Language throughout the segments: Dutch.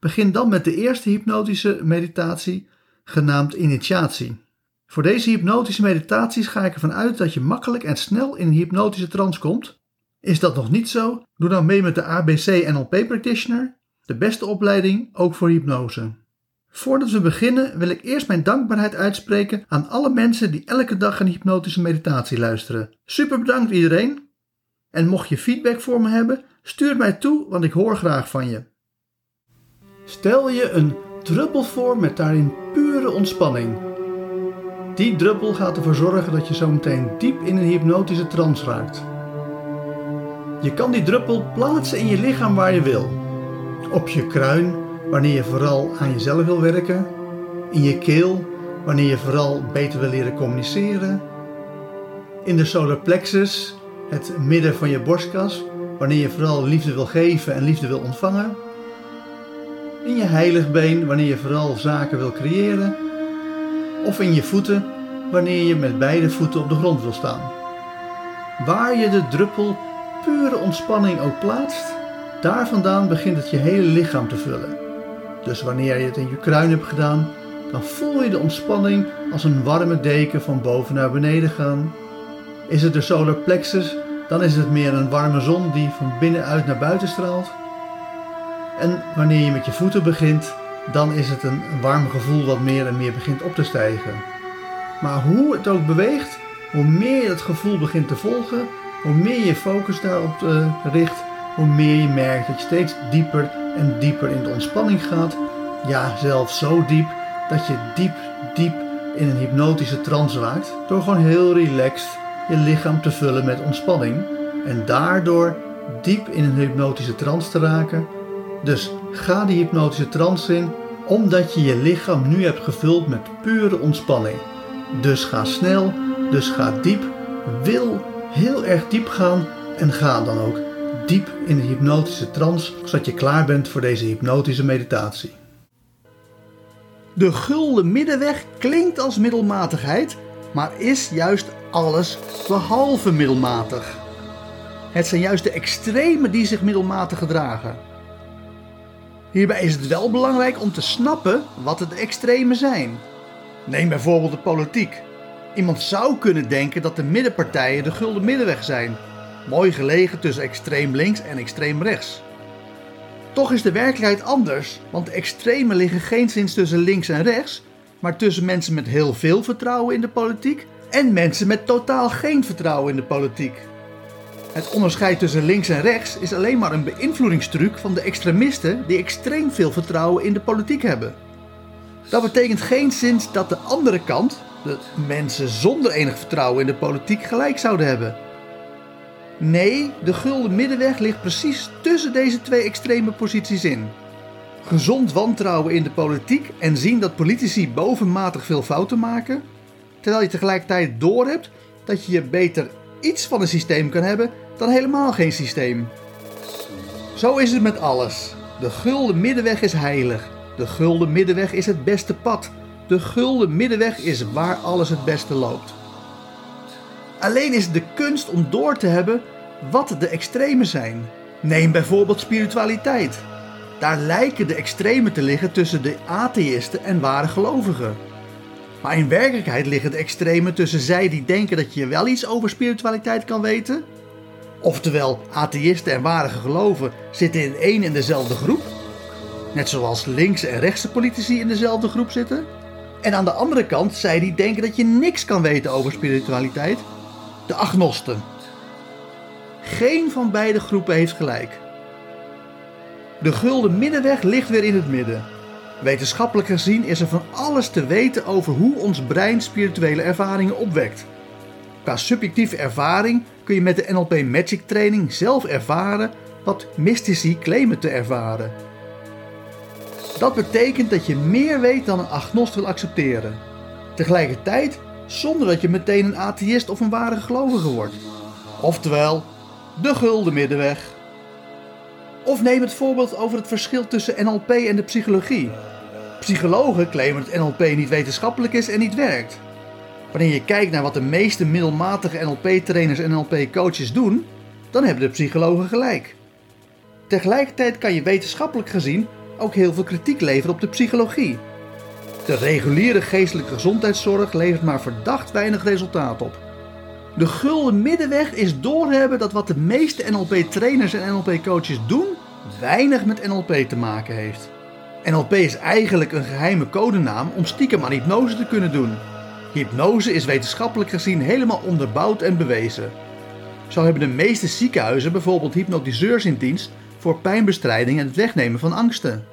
begin dan met de eerste hypnotische meditatie, genaamd initiatie. Voor deze hypnotische meditaties ga ik ervan uit dat je makkelijk en snel in een hypnotische trance komt. Is dat nog niet zo? Doe dan mee met de ABC NLP Practitioner, de beste opleiding ook voor hypnose. Voordat we beginnen wil ik eerst mijn dankbaarheid uitspreken aan alle mensen die elke dag een hypnotische meditatie luisteren. Super bedankt iedereen. En mocht je feedback voor me hebben, stuur mij toe, want ik hoor graag van je. Stel je een druppel voor met daarin pure ontspanning. Die druppel gaat ervoor zorgen dat je zo meteen diep in een hypnotische trance raakt. Je kan die druppel plaatsen in je lichaam waar je wil. Op je kruin, wanneer je vooral aan jezelf wil werken. In je keel, wanneer je vooral beter wil leren communiceren. In de solar plexus, het midden van je borstkas, wanneer je vooral liefde wil geven en liefde wil ontvangen. In je heiligbeen, wanneer je vooral zaken wil creëren. Of in je voeten, wanneer je met beide voeten op de grond wil staan. Waar je de druppel pure ontspanning ook plaatst, daar vandaan begint het je hele lichaam te vullen. Dus wanneer je het in je kruin hebt gedaan, dan voel je de ontspanning als een warme deken van boven naar beneden gaan. Is het de solar plexus, dan is het meer een warme zon die van binnenuit naar buiten straalt. En wanneer je met je voeten begint, dan is het een warm gevoel wat meer en meer begint op te stijgen. Maar hoe het ook beweegt, hoe meer je het gevoel begint te volgen, hoe meer je focus daarop uh, richt, hoe meer je merkt dat je steeds dieper en dieper in de ontspanning gaat. Ja, zelfs zo diep dat je diep, diep in een hypnotische trance raakt. Door gewoon heel relaxed je lichaam te vullen met ontspanning. En daardoor diep in een hypnotische trance te raken. Dus ga die hypnotische trance in, omdat je je lichaam nu hebt gevuld met pure ontspanning. Dus ga snel, dus ga diep. Wil heel erg diep gaan en ga dan ook diep in de hypnotische trance, zodat je klaar bent voor deze hypnotische meditatie. De gulden middenweg klinkt als middelmatigheid, maar is juist alles behalve middelmatig. Het zijn juist de extremen die zich middelmatig gedragen. Hierbij is het wel belangrijk om te snappen wat de extremen zijn. Neem bijvoorbeeld de politiek. Iemand zou kunnen denken dat de middenpartijen de gulden middenweg zijn, mooi gelegen tussen extreem links en extreem rechts. Toch is de werkelijkheid anders, want de extremen liggen geen sinds tussen links en rechts, maar tussen mensen met heel veel vertrouwen in de politiek en mensen met totaal geen vertrouwen in de politiek. Het onderscheid tussen links en rechts is alleen maar een beïnvloedingstruc van de extremisten die extreem veel vertrouwen in de politiek hebben. Dat betekent geen sinds dat de andere kant, de mensen zonder enig vertrouwen in de politiek, gelijk zouden hebben. Nee, de gulden middenweg ligt precies tussen deze twee extreme posities in. Gezond wantrouwen in de politiek en zien dat politici bovenmatig veel fouten maken, terwijl je tegelijkertijd doorhebt dat je je beter iets van een systeem kan hebben dan helemaal geen systeem. Zo is het met alles. De gulden middenweg is heilig. De gulden middenweg is het beste pad. De gulden middenweg is waar alles het beste loopt. Alleen is het de kunst om door te hebben wat de extremen zijn. Neem bijvoorbeeld spiritualiteit. Daar lijken de extremen te liggen tussen de atheïsten en ware gelovigen. Maar in werkelijkheid liggen de extremen tussen zij die denken dat je wel iets over spiritualiteit kan weten. Oftewel, atheïsten en ware geloven zitten in één en dezelfde groep. Net zoals linkse en rechtse politici in dezelfde groep zitten. En aan de andere kant zij die denken dat je niks kan weten over spiritualiteit. De agnosten. Geen van beide groepen heeft gelijk. De gulden middenweg ligt weer in het midden. Wetenschappelijk gezien is er van alles te weten over hoe ons brein spirituele ervaringen opwekt. Qua subjectieve ervaring kun je met de NLP Magic training zelf ervaren wat mystici claimen te ervaren. Dat betekent dat je meer weet dan een agnost wil accepteren. Tegelijkertijd zonder dat je meteen een atheïst of een ware gelovige wordt. Oftewel, de gulden middenweg. Of neem het voorbeeld over het verschil tussen NLP en de psychologie. Psychologen claimen dat NLP niet wetenschappelijk is en niet werkt. Wanneer je kijkt naar wat de meeste middelmatige NLP-trainers en NLP-coaches doen, dan hebben de psychologen gelijk. Tegelijkertijd kan je wetenschappelijk gezien ook heel veel kritiek leveren op de psychologie. De reguliere geestelijke gezondheidszorg levert maar verdacht weinig resultaat op. De gulden middenweg is doorhebben dat wat de meeste NLP-trainers en NLP-coaches doen, weinig met NLP te maken heeft. NLP is eigenlijk een geheime codenaam om stiekem aan hypnose te kunnen doen. Hypnose is wetenschappelijk gezien helemaal onderbouwd en bewezen. Zo hebben de meeste ziekenhuizen bijvoorbeeld hypnotiseurs in dienst voor pijnbestrijding en het wegnemen van angsten.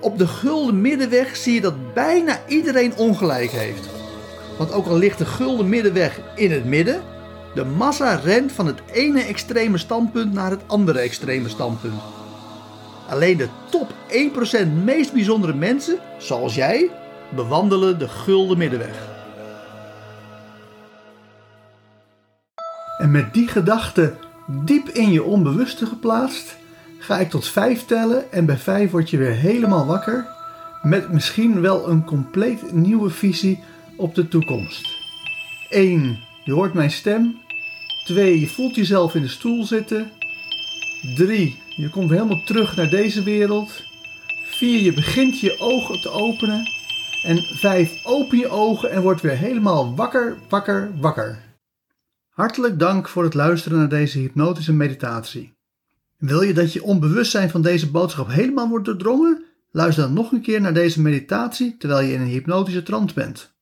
Op de gulden middenweg zie je dat bijna iedereen ongelijk heeft. Want ook al ligt de gulden middenweg in het midden, de massa rent van het ene extreme standpunt naar het andere extreme standpunt. Alleen de top 1% meest bijzondere mensen, zoals jij, bewandelen de gulden middenweg. En met die gedachte diep in je onbewuste geplaatst, ga ik tot 5 tellen en bij 5 word je weer helemaal wakker met misschien wel een compleet nieuwe visie op de toekomst. 1. Je hoort mijn stem. 2. Je voelt jezelf in de stoel zitten. 3. Je komt helemaal terug naar deze wereld. 4. Je begint je ogen te openen. En 5. Open je ogen en word weer helemaal wakker, wakker, wakker. Hartelijk dank voor het luisteren naar deze hypnotische meditatie. Wil je dat je onbewustzijn van deze boodschap helemaal wordt doordrongen? Luister dan nog een keer naar deze meditatie terwijl je in een hypnotische trance bent.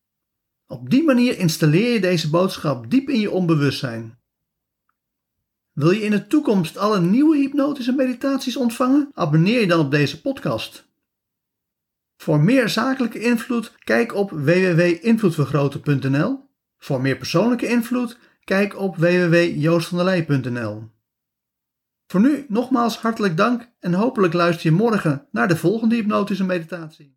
Op die manier installeer je deze boodschap diep in je onbewustzijn. Wil je in de toekomst alle nieuwe hypnotische meditaties ontvangen? Abonneer je dan op deze podcast. Voor meer zakelijke invloed, kijk op www.invloedvergroten.nl. Voor meer persoonlijke invloed, kijk op www.joostvandelij.nl. Voor nu nogmaals hartelijk dank en hopelijk luister je morgen naar de volgende hypnotische meditatie.